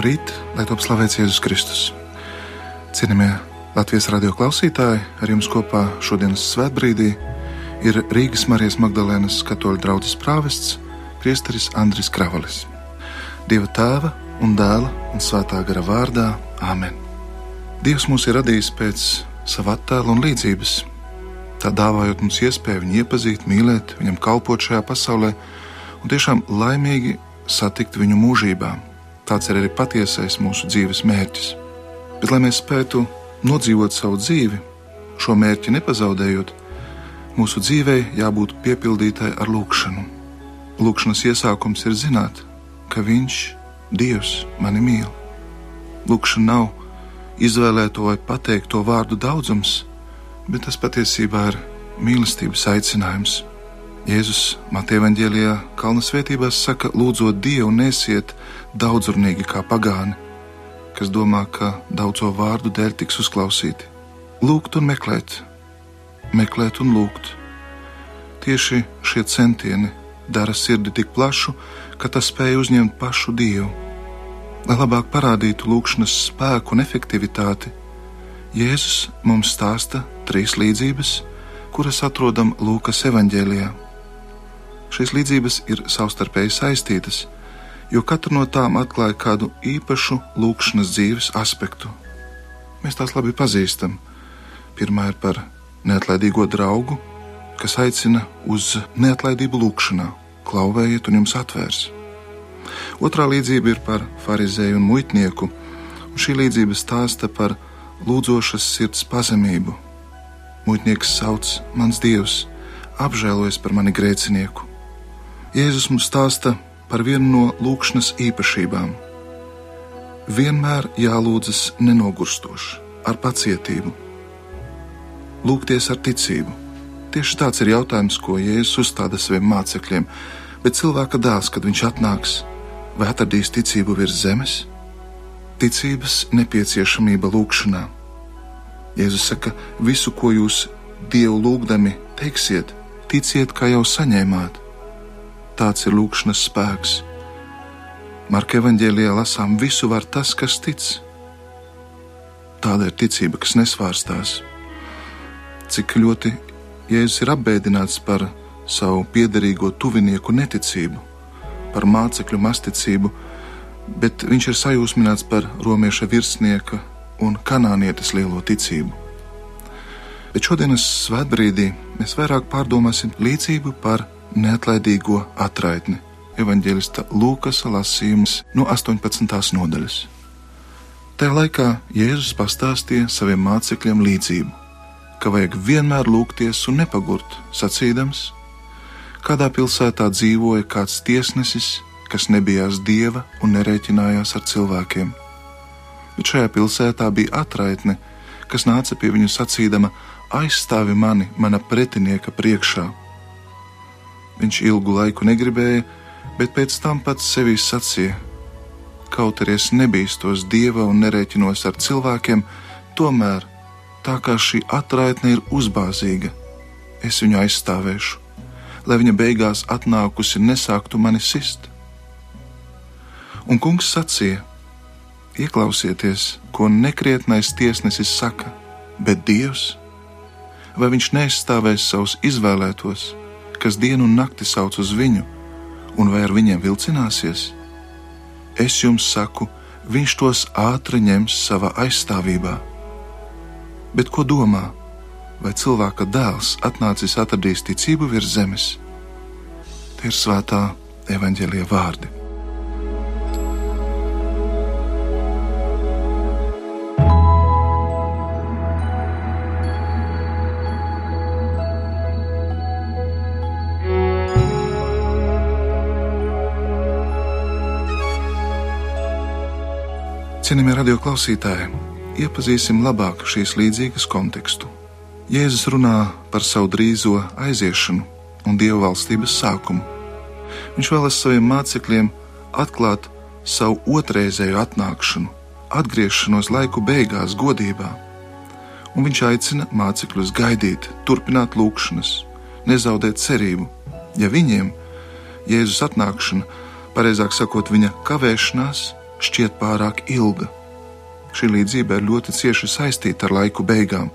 Labrīt, lai top slavēts Jēzus Kristus. Cienījamie Latvijas radio klausītāji, ar jums kopā šodienas svētbrīdī ir Rīgas Marijas Magdalēnas katoļu draugs prāvests, priesteris Andris Kravalis. Dieva tēva un dēla un svētā gara vārdā Āmen. Dievs mūs ir radījis pēc sava attēla un līdzības, tā dāvājot mums iespēju viņu iepazīt, mīlēt, viņam kalpot šajā pasaulē un tiešām laimīgi satikt viņu mūžībā. Tāds ir arī patiesais mūsu dzīves mērķis. Bet, lai mēs spētu nodzīvot savu dzīvi, šo mērķi nepazaudējot, mūsu dzīvei jābūt piepildītai ar lūgšanu. Lūkšanas iesākums ir zināt, ka Viņš, Dievs, mani mīl. Lūkšana nav izvēlēto vai pateikto vārdu daudzums, bet tas patiesībā ir mīlestības aicinājums. Jēzus Mateja Vāģelijā Kalnu svētībās saka, lūdzot Dievu, nesiet daudzurnīgi kā pagāni, kas domā, ka daudzo vārdu dēļ tiks uzklausīti. Lūgt un meklēt, meklēt un lūgt. Tieši šie centieni dara sirdi tik plašu, ka tas spēj uzņemt pašu Dievu. Lai labāk parādītu lūkšanas spēku un efektivitāti, Jēzus mums stāsta trīs līdzības, kuras atrodam Lūkas evanģēlijā. Šīs līdzības ir savstarpēji saistītas, jo katra no tām atklāja kādu īpašu lūkšanas dzīves aspektu. Mēs tās labi pazīstam. Pirmā ir par neatlaidīgo draugu, kas aicina uz neatlaidību lūkšanā, klauvējiet un jums atvērs. Otrā līdzība ir par farizēju un muitnieku, un šī līdzība stāsta par lūdzošas sirds pazemību. Muitnieks sauc mans dievs, apžēlojas par mani grēcinieku. Jēzus mums stāsta par vienu no lūkšanas īpašībām. Vienmēr jālūdzas nenogurstoši, ar pacietību. Lūgties ar ticību. Tieši tāds ir jautājums, ko Jēzus uzstāda saviem mācekļiem. Bet cilvēka dēls, kad viņš atnāks, vai atradīs ticību virs zemes? Ticības nepieciešamība lūgšanā. Jēzus saka, visu, ko jūs Dievu lūgdami teiksiet, ticiet, kā jau saņēmāt tāds ir lūkšanas spēks. Marka evanģēlijā lasām, visu var tas, kas tic. Tāda ir ticība, kas nesvārstās. Cik ļoti Jēzus ir apbēdināts par savu piederīgo tuvinieku neticību, par mācekļu masticību, bet viņš ir sajūsmināts par romieša virsnieka un kanānietes lielo ticību. Bet šodienas svētbrīdī mēs vairāk pārdomāsim līdzību par neatlaidīgo atraitni. Evanģēlista Lūkas lasījums no 18. nodaļas. Tajā laikā Jēzus pastāstīja saviem mācekļiem līdzību, ka vajag vienmēr lūgties un nepagurt, sacīdams, kādā pilsētā dzīvoja kāds tiesnesis, kas nebijās dieva un nerēķinājās ar cilvēkiem. Bet šajā pilsētā bija atraitne, kas nāca pie viņu sacīdama: aizstāvi mani mana pretinieka priekšā Viņš ilgu laiku negribēja, bet pēc tam pats sevī sacīja: Kaut arī es nebīstos dieva un nerēķinos ar cilvēkiem, tomēr tā kā šī atraitne ir uzbāzīga, es viņu aizstāvēšu, lai viņa beigās atnākusi nesāktu mani sist. Un kungs sacīja: Ieklausieties, ko nekrietnais tiesnesis saka, bet Dievs, vai viņš neaizstāvēs savus izvēlētos? Kas dienu un nakti sauc uz viņu, un vai ar viņiem vilcināsies? Es jums saku, viņš tos ātri ņems savā aizstāvībā. Bet ko domā? Vai cilvēka dēls atnācis atradīs ticību virs zemes? Tie ir svētā evaņģēlīja vārdi. Cienījamie radio klausītāji, iepazīsim labāk šīs līdzīgas kontekstu. Jēzus runā par savu drīzo aiziešanu un Dieva valstības sākumu. Viņš vēlas saviem mācekļiem atklāt savu otrreizēju atnākšanu, atgriešanos laiku beigās, godībā. Un viņš aicina mācekļus gaidīt, turpināt lūgšanas, nezaudēt cerību. Ja viņiem Jēzus atnākšana, pareizāk sakot, viņa kavēšanās, šķiet pārāk ilga. Šī līdzība ir ļoti cieši saistīta ar laiku beigām.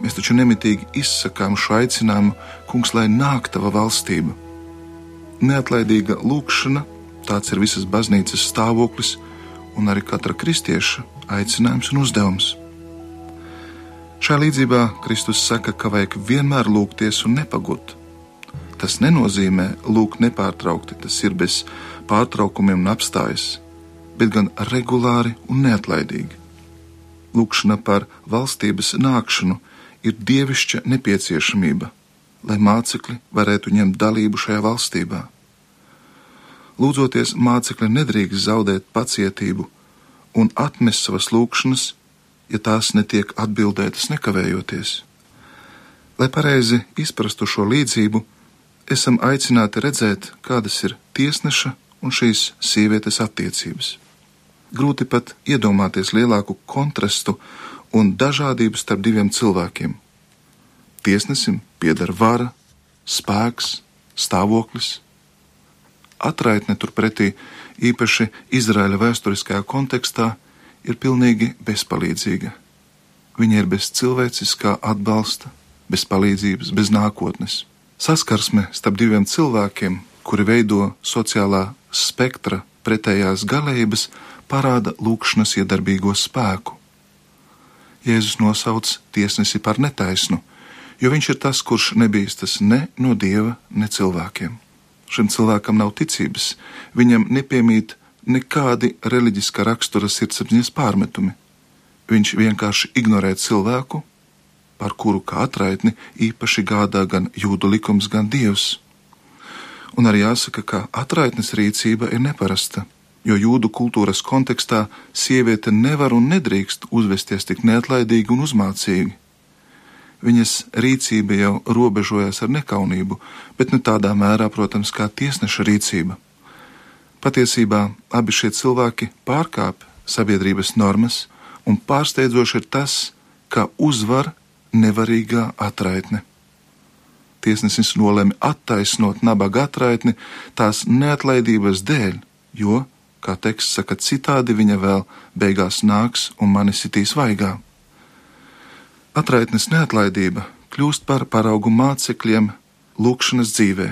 Mēs taču nemitīgi izsakām šo aicinājumu, kungs, lai nāk tava valstība. Neatlaidīga lūkšana, tāds ir visas baznīcas stāvoklis un arī katra kristieša aicinājums un uzdevums. Šajā līdzībā Kristus saka, ka vajag vienmēr lūgties un nepagut. Tas nenozīmē lūgt nepārtraukti, tas ir bez pārtraukumiem un apstājas, bet gan regulāri un neatlaidīgi. Lūkšana par valstības nākšanu ir dievišķa nepieciešamība, lai mācekļi varētu ņemt dalību šajā valstībā. Lūdzoties, mācekļi nedrīkst zaudēt pacietību un atmest savas lūkšanas, ja tās netiek atbildētas nekavējoties. Lai pareizi izprastu šo līdzību, esam aicināti redzēt, kādas ir tiesneša un šīs sievietes attiecības. Grūti pat iedomāties lielāku kontrastu un dažādību starp diviem cilvēkiem. Tiesnesim pieder vara, spēks, stāvoklis. Atraitne turpretī, īpaši Izraēla vēsturiskajā kontekstā, ir pilnīgi bezpalīdzīga. Viņa ir bez cilvēciskā atbalsta, bez palīdzības, bez nākotnes. Saskarsme starp diviem cilvēkiem, kuri veido sociālā spektra pretējās galējības, parāda lūkšanas iedarbīgo spēku. Jēzus nosauc tiesnesi par netaisnu, jo viņš ir tas, kurš nebīstas ne no dieva, ne cilvēkiem. Šim cilvēkam nav ticības, viņam nepiemīt nekādi reliģiskā rakstura sirdsapziņas pārmetumi. Viņš vienkārši ignorē cilvēku, par kuru kā atraitni īpaši gādā gan jūdu likums, gan dievs. Un arī jāsaka, ka atraitnes rīcība ir neparasta, jo jūdu kultūras kontekstā sieviete nevar un nedrīkst uzvesties tik neatlaidīgi un uzmācīgi. Viņas rīcība jau robežojas ar nekaunību, bet ne tādā mērā, protams, kā tiesneša rīcība. Patiesībā abi šie cilvēki pārkāpj sabiedrības normas, un pārsteidzoši ir tas, ka uzvar nevarīgā atraitne. Tiesnesis nolēma attaisnot nabaga atraitni tās neatlaidības dēļ, jo, kā teksts saka, citādi viņa vēl beigās nāks un mani sitīs vaigā. Atraitnes neatlaidība kļūst par paraugu mācekļiem lūkšanas dzīvē.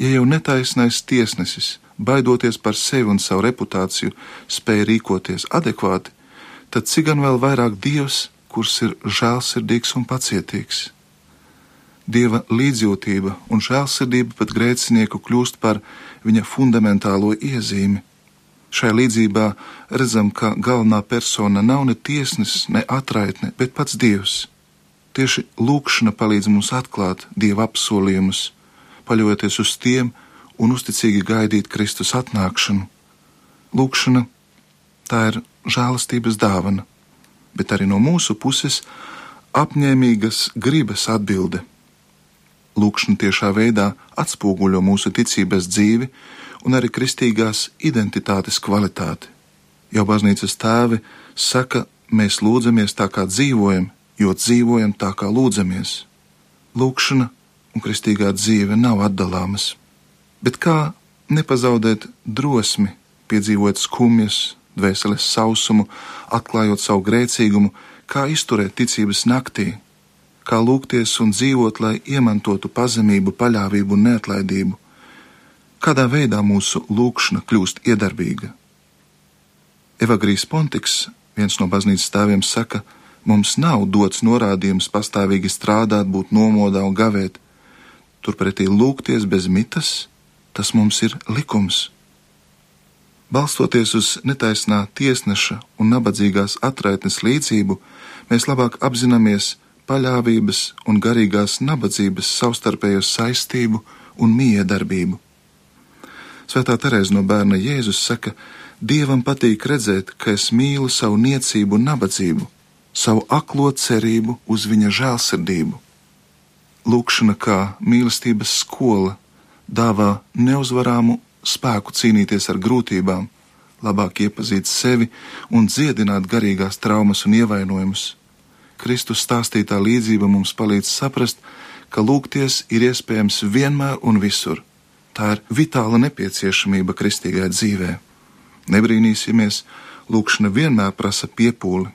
Ja jau netaisnais tiesnesis baidoties par sevi un savu reputāciju, spēja rīkoties adekvāti, tad cik gan vēl vairāk Dievs, kurš ir žēlsirdīgs un pacietīgs. Dieva līdzjūtība un žēlsirdība pat grēcinieku kļūst par viņa fundamentālo iezīmi. Šajā līdzībā redzam, ka galvenā persona nav ne tiesnesis, ne atraitne, bet pats Dievs. Tieši lūkšana palīdz mums atklāt Dieva apsolījumus, paļaujoties uz tiem, un uzticīgi gaidīt Kristus atnākšanu. Lūkšana tā ir žēlastības dāvana, bet arī no mūsu puses apņēmīgas gribas atbilde. Lūkšana tiešā veidā atspoguļo mūsu ticības dzīvi un arī kristīgās identitātes kvalitāti. Jau baznīcas tēvi saka, mēs lūdzamies tā kā dzīvojam, jo dzīvojam tā kā lūdzamies. Lūkšana un kristīgā dzīve nav atdalāmas. Bet kā nepazaudēt drosmi, piedzīvot skumjas, dvēseles sausumu, atklājot savu grēcīgumu, kā izturēt ticības naktī, kā lūgties un dzīvot, lai iemantotu pazemību, paļāvību un neatlaidību, kādā veidā mūsu lūkšana kļūst iedarbīga. Evagrīs Pontiks, viens no baznīcas tēviem, saka, mums nav dots norādījums pastāvīgi strādāt, būt nomodā un gavēt, turpretī lūgties bez mitas tas mums ir likums. Balstoties uz netaisnā tiesneša un nabadzīgās atraitnes līdzību, mēs labāk apzināmies paļāvības un garīgās nabadzības savstarpējo saistību un miedarbību. Svētā Terēza no bērna Jēzus saka, Dievam patīk redzēt, ka es mīlu savu niecību un nabadzību, savu aklo cerību uz viņa žēlsirdību. Lūkšana kā mīlestības skola dāvā neuzvarāmu spēku cīnīties ar grūtībām, labāk iepazīt sevi un dziedināt garīgās traumas un ievainojumus. Kristus stāstītā līdzība mums palīdz saprast, ka lūgties ir iespējams vienmēr un visur. Tā ir vitāla nepieciešamība kristīgajā dzīvē. Nebrīnīsimies, lūkšana vienmēr prasa piepūli.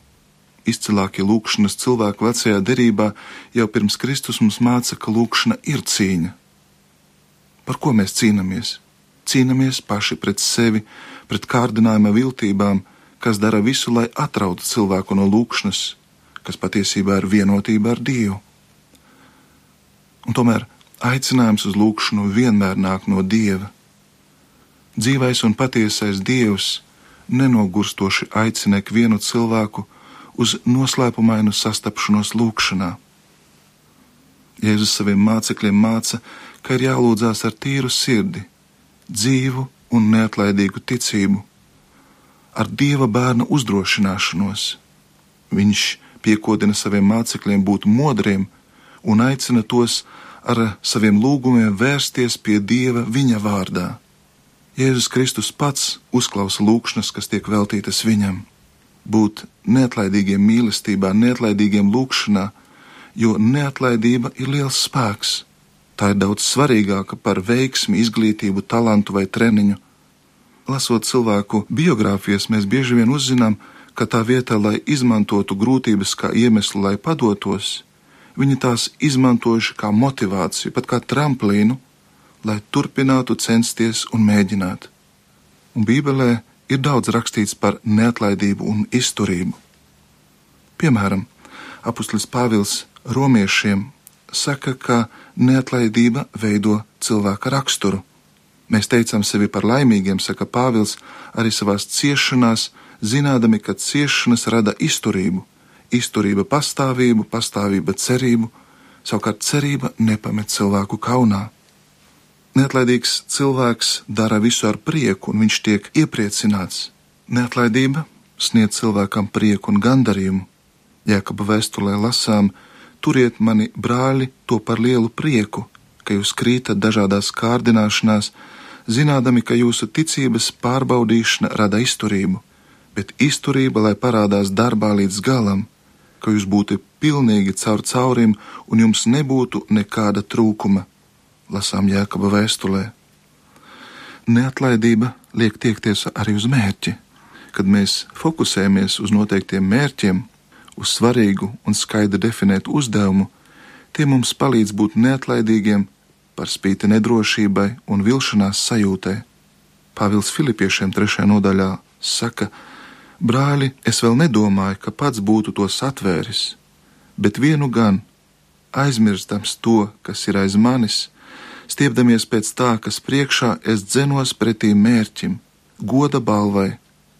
Izcilākie lūkšanas cilvēki vecajā derībā jau pirms Kristus mums māca, ka lūkšana ir cīņa. Par ko mēs cīnāmies? Cīnāmies paši pret sevi, pret kārdinājuma viltībām, kas dara visu, lai atrautu cilvēku no lūkšanas, kas patiesībā ir vienotība ar Dievu. Un tomēr aicinājums uz lūkšanu vienmēr nāk no Dieva. Dzīvais un patiesais Dievs nenogurstoši aicina ikvienu cilvēku uz noslēpumainu sastapšanos lūkšanā. Jēzus saviem mācekļiem māca, ka ir jālūdzās ar tīru sirdi, dzīvu un neatlaidīgu ticību, ar dieva bērna uzdrošināšanos. Viņš piekodina saviem mācekļiem būt modriem un aicina tos ar saviem lūgumiem vērsties pie Dieva viņa vārdā. Jēzus Kristus pats uzklausa lūgšanas, kas tiek veltītas viņam. Būt neatlaidīgiem mīlestībā, neatlaidīgiem lūgšanā, jo neatlaidība ir liels spēks. Tā ir daudz svarīgāka par veiksmi, izglītību, talantu vai treniņu. Lasot cilvēku biogrāfijas, mēs bieži vien uzzinām, ka tā vietā, lai izmantotu grūtības kā iemeslu, lai padotos, viņi tās izmantojuši kā motivāciju, pat kā tramplīnu, lai turpinātu censties un mēģināt. Un Bībelē ir daudz rakstīts par neatlaidību un izturību. Piemēram, apustulis Pāvils romiešiem saka, ka neatlaidība veido cilvēka raksturu. Mēs teicam sevi par laimīgiem, saka Pāvils, arī savās ciešanās, zinādami, ka ciešanas rada izturību, izturība pastāvību, pastāvība cerību, savukārt cerība nepamet cilvēku kaunā. Neatlaidīgs cilvēks dara visu ar prieku, un viņš tiek iepriecināts. Neatlaidība sniedz cilvēkam prieku un gandarījumu. Jēkaba vēstulē lasām: Turiet mani, brāļi, to par lielu prieku, ka jūs krītat dažādās kārdināšanās, zinādami, ka jūsu ticības pārbaudīšana rada izturību, bet izturība, lai parādās darbā līdz galam, ka jūs būtu pilnīgi caur caurim un jums nebūtu nekāda trūkuma, lasām Jēkaba vēstulē. Neatlaidība liek tiekties arī uz mērķi. Kad mēs fokusējamies uz noteiktiem mērķiem, uz svarīgu un skaidri definētu uzdevumu, tie mums palīdz būt neatlaidīgiem par spīti nedrošībai un vilšanās sajūtai. Pāvils Filipiešiem trešajā nodaļā saka, ka Brāļi, es vēl nedomāju, ka pats būtu tos atvēris, bet vienu gan, aizmirstams to, kas ir aiz manis, stiepdamies pēc tā, kas priekšā es dzenos pretī mērķim, goda balvai,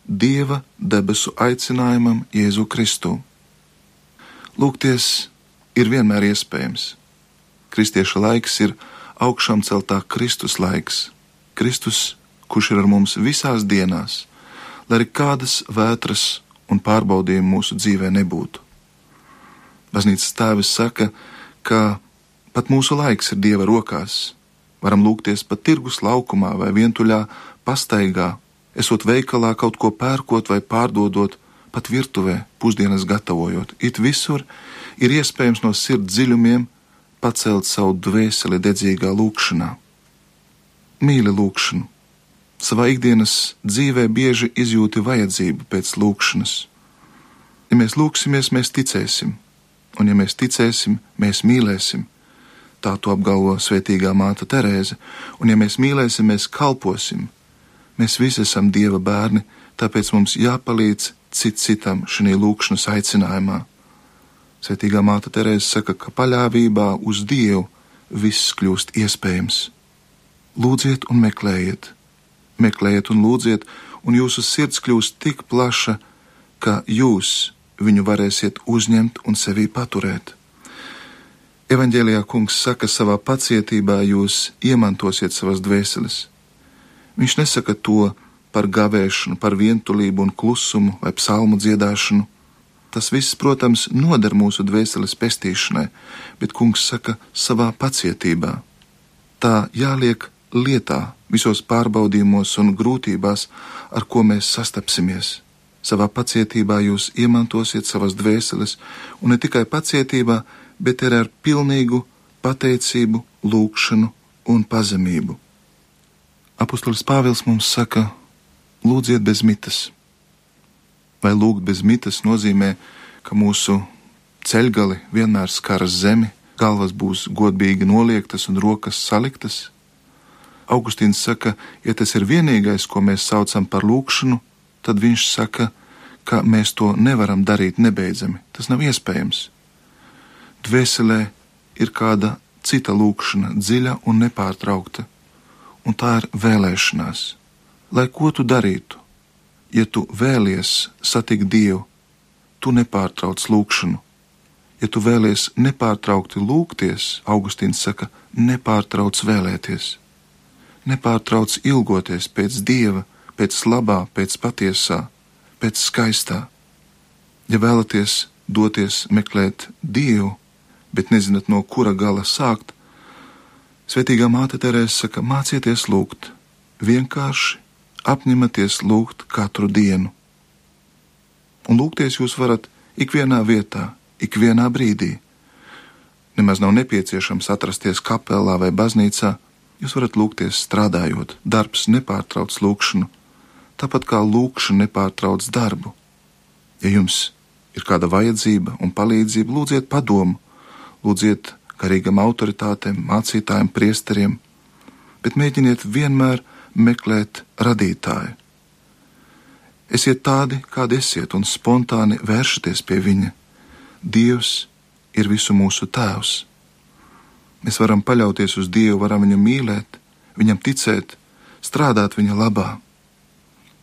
Dieva debesu aicinājumam Jēzu Kristu. Lūgties ir vienmēr iespējams. Kristieša laiks ir augšām celtā Kristus laiks, Kristus, kurš ir ar mums visās dienās lai arī kādas vētras un pārbaudījumi mūsu dzīvē nebūtu. Baznīcas tēvis saka, ka pat mūsu laiks ir Dieva rokās. Varam lūgties pat tirgus laukumā vai vientuļā pastaigā, esot veikalā kaut ko pērkot vai pārdodot, pat virtuvē pusdienas gatavojot. It visur ir iespējams no sirds dziļumiem pacelt savu dvēseli dedzīgā lūkšanā. Mīli lūkšanu, savā ikdienas dzīvē bieži izjūti vajadzību pēc lūkšanas. Ja mēs lūksimies, mēs ticēsim, un ja mēs ticēsim, mēs mīlēsim. Tā to apgalvo svētīgā māte Terēze, un ja mēs mīlēsim, mēs kalposim. Mēs visi esam Dieva bērni, tāpēc mums jāpalīdz cit citam šajā lūkšanas aicinājumā. Svētīgā māte Terēze saka, ka paļāvībā uz Dievu viss kļūst iespējams. Lūdziet un meklējiet, meklējiet un lūdziet, un jūsu sirds kļūs tik plaša, ka jūs viņu varēsiet uzņemt un sevī paturēt. Evanģēlijā kungs saka, savā pacietībā jūs iemantosiet savas dvēseles. Viņš nesaka to par gavēšanu, par vientulību un klusumu vai psalmu dziedāšanu. Tas viss, protams, noder mūsu dvēseles pestīšanai, bet kungs saka, savā pacietībā. Tā jāliek lietā, visos pārbaudījumos un grūtībās, ar ko mēs sastapsimies. Savā pacietībā jūs iemantosiet savas dvēseles, un ne tikai pacietībā, bet arī ar pilnīgu pateicību, lūgšanu un pazemību. Apostolis Pāvils mums saka: lūdziet bez mitas. Vai lūgt bez mitas nozīmē, ka mūsu ceļgali vienmēr skaras zemi, galvas būs godīgi noliektas un rokas saliktas? Augustīns saka, ja tas ir vienīgais, ko mēs saucam par lūgšanu, tad viņš saka, ka mēs to nevaram darīt nebeidzami. Tas nav iespējams. Dvēselē ir kāda cita lūkšana, dziļa un nepārtraukta, un tā ir vēlēšanās. Lai ko tu darītu, ja tu vēlies satikt Dievu, tu nepārtrauc lūkšanu. Ja tu vēlies nepārtraukti lūgties, Augustīns saka, nepārtrauc vēlēties, nepārtrauc ilgoties pēc Dieva, pēc labā, pēc patiesā, pēc skaistā. Ja vēlaties doties meklēt Dievu, bet nezināt, no kura gala sākt, Svetīgā māte Terēza saka, mācieties lūgt, vienkārši apņematies lūgt katru dienu. Un lūgties jūs varat ikvienā vietā, ikvienā brīdī. Nemaz nav nepieciešams atrasties kapelā vai baznīcā, jūs varat lūgties strādājot, darbs nepārtrauc lūgšanu, tāpat kā lūkšana nepārtrauc darbu. Ja jums ir kāda vajadzība un palīdzība, lūdziet padomu, lūdziet garīgam autoritātēm, mācītājiem, priesteriem, bet mēģiniet vienmēr meklēt radītāju. Esiet tādi, kādi esiet, un spontāni vēršaties pie viņa. Dievs ir visu mūsu tēvs. Mēs varam paļauties uz Dievu, varam viņu mīlēt, viņam ticēt, strādāt viņa labā.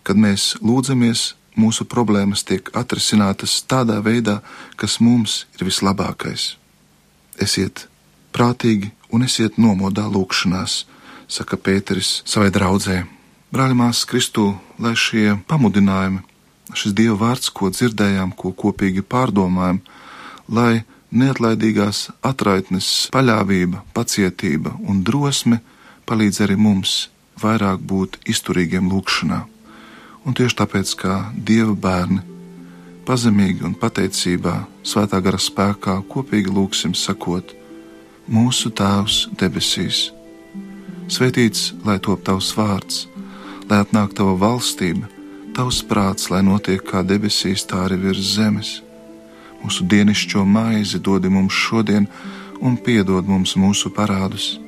Kad mēs lūdzamies, mūsu problēmas tiek atrisinātas tādā veidā, kas mums ir vislabākais esiet prātīgi un esiet nomodā lūkšanās, saka Pēteris savai draudzē. Brāļi, māsas Kristū, lai šie pamudinājumi, šis Dieva vārds, ko dzirdējām, ko kopīgi pārdomājam, lai neatlaidīgās atraitnes, paļāvība, pacietība un drosme palīdz arī mums vairāk būt izturīgiem lūkšanā. Un tieši tāpēc, kā Dieva bērni, pazemīgi un pateicībā, svētā gara spēkā kopīgi lūgsim sakot: Mūsu Tēvs debesīs, svētīts lai top tavs vārds, lai atnāk tava valstība, tavs prāts, lai notiek kā debesīs, tā arī virs zemes. Mūsu dienascho maizi dod mums šodien, un piedod mums mūsu parādus,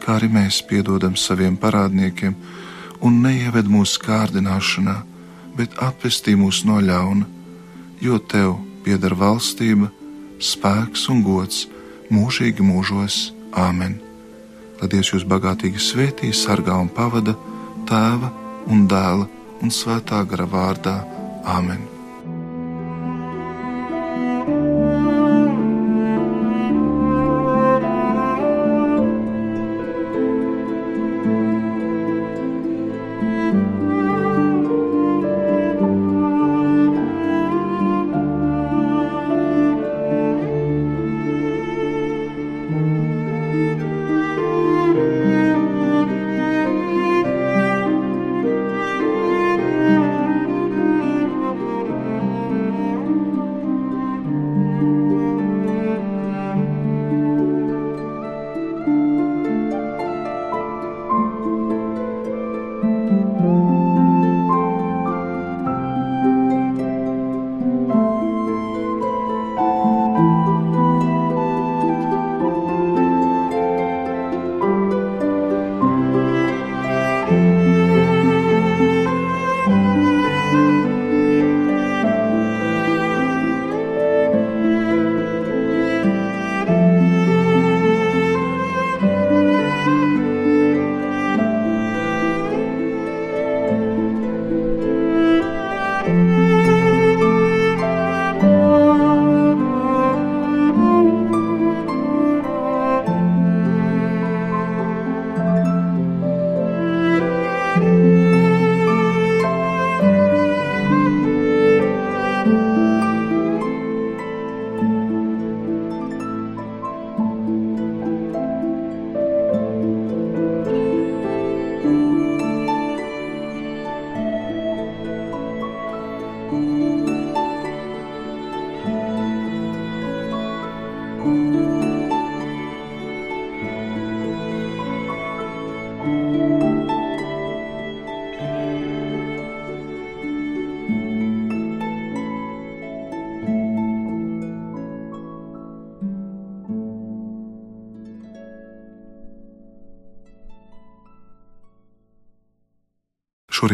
kā arī mēs piedodam saviem parādniekiem, un neieved mūsu kārdināšanā, bet apvestī mūs no ļauna jo tev pieder valstība, spēks un gods mūžīgi mūžos. Āmen! Lai Dievs jūs bagātīgi svētī, sargā un pavada tēva un dēla un svētā gara vārdā. Āmen!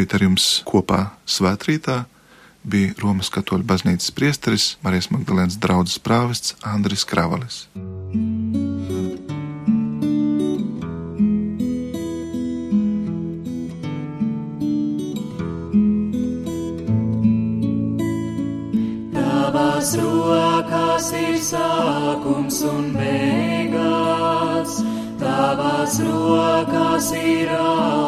Šorīt ar jums kopā svētrītā bija Romas katoļu baznīcas priesteris Marijas Magdalēnas draudzes prāvests Andris Kravalis. Tavās rokās ir sākums un beigas, tavās rokās ir alga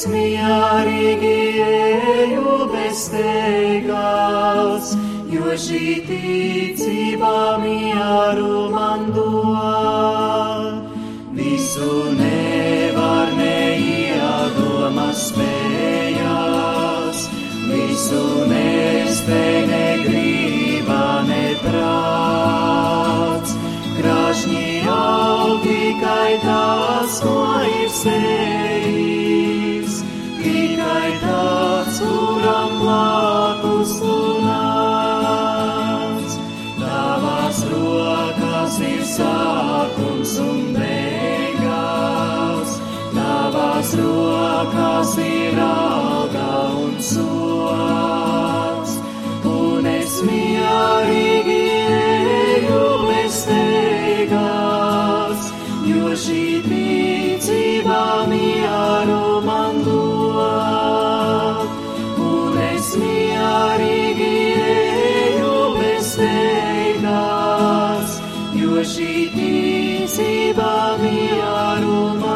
es mierīgi eju bez teigās, jo šī ticība mieru man dod. Visu nevar neiedoma spējās, visu nespēj negrība neprāts. Krašņi jau tikai tas, ko ir spējis kuram blakus tu nāc. Tavās rokās ir sākums un beigas, tavās rokās ir alga šī ticība mieru man dod.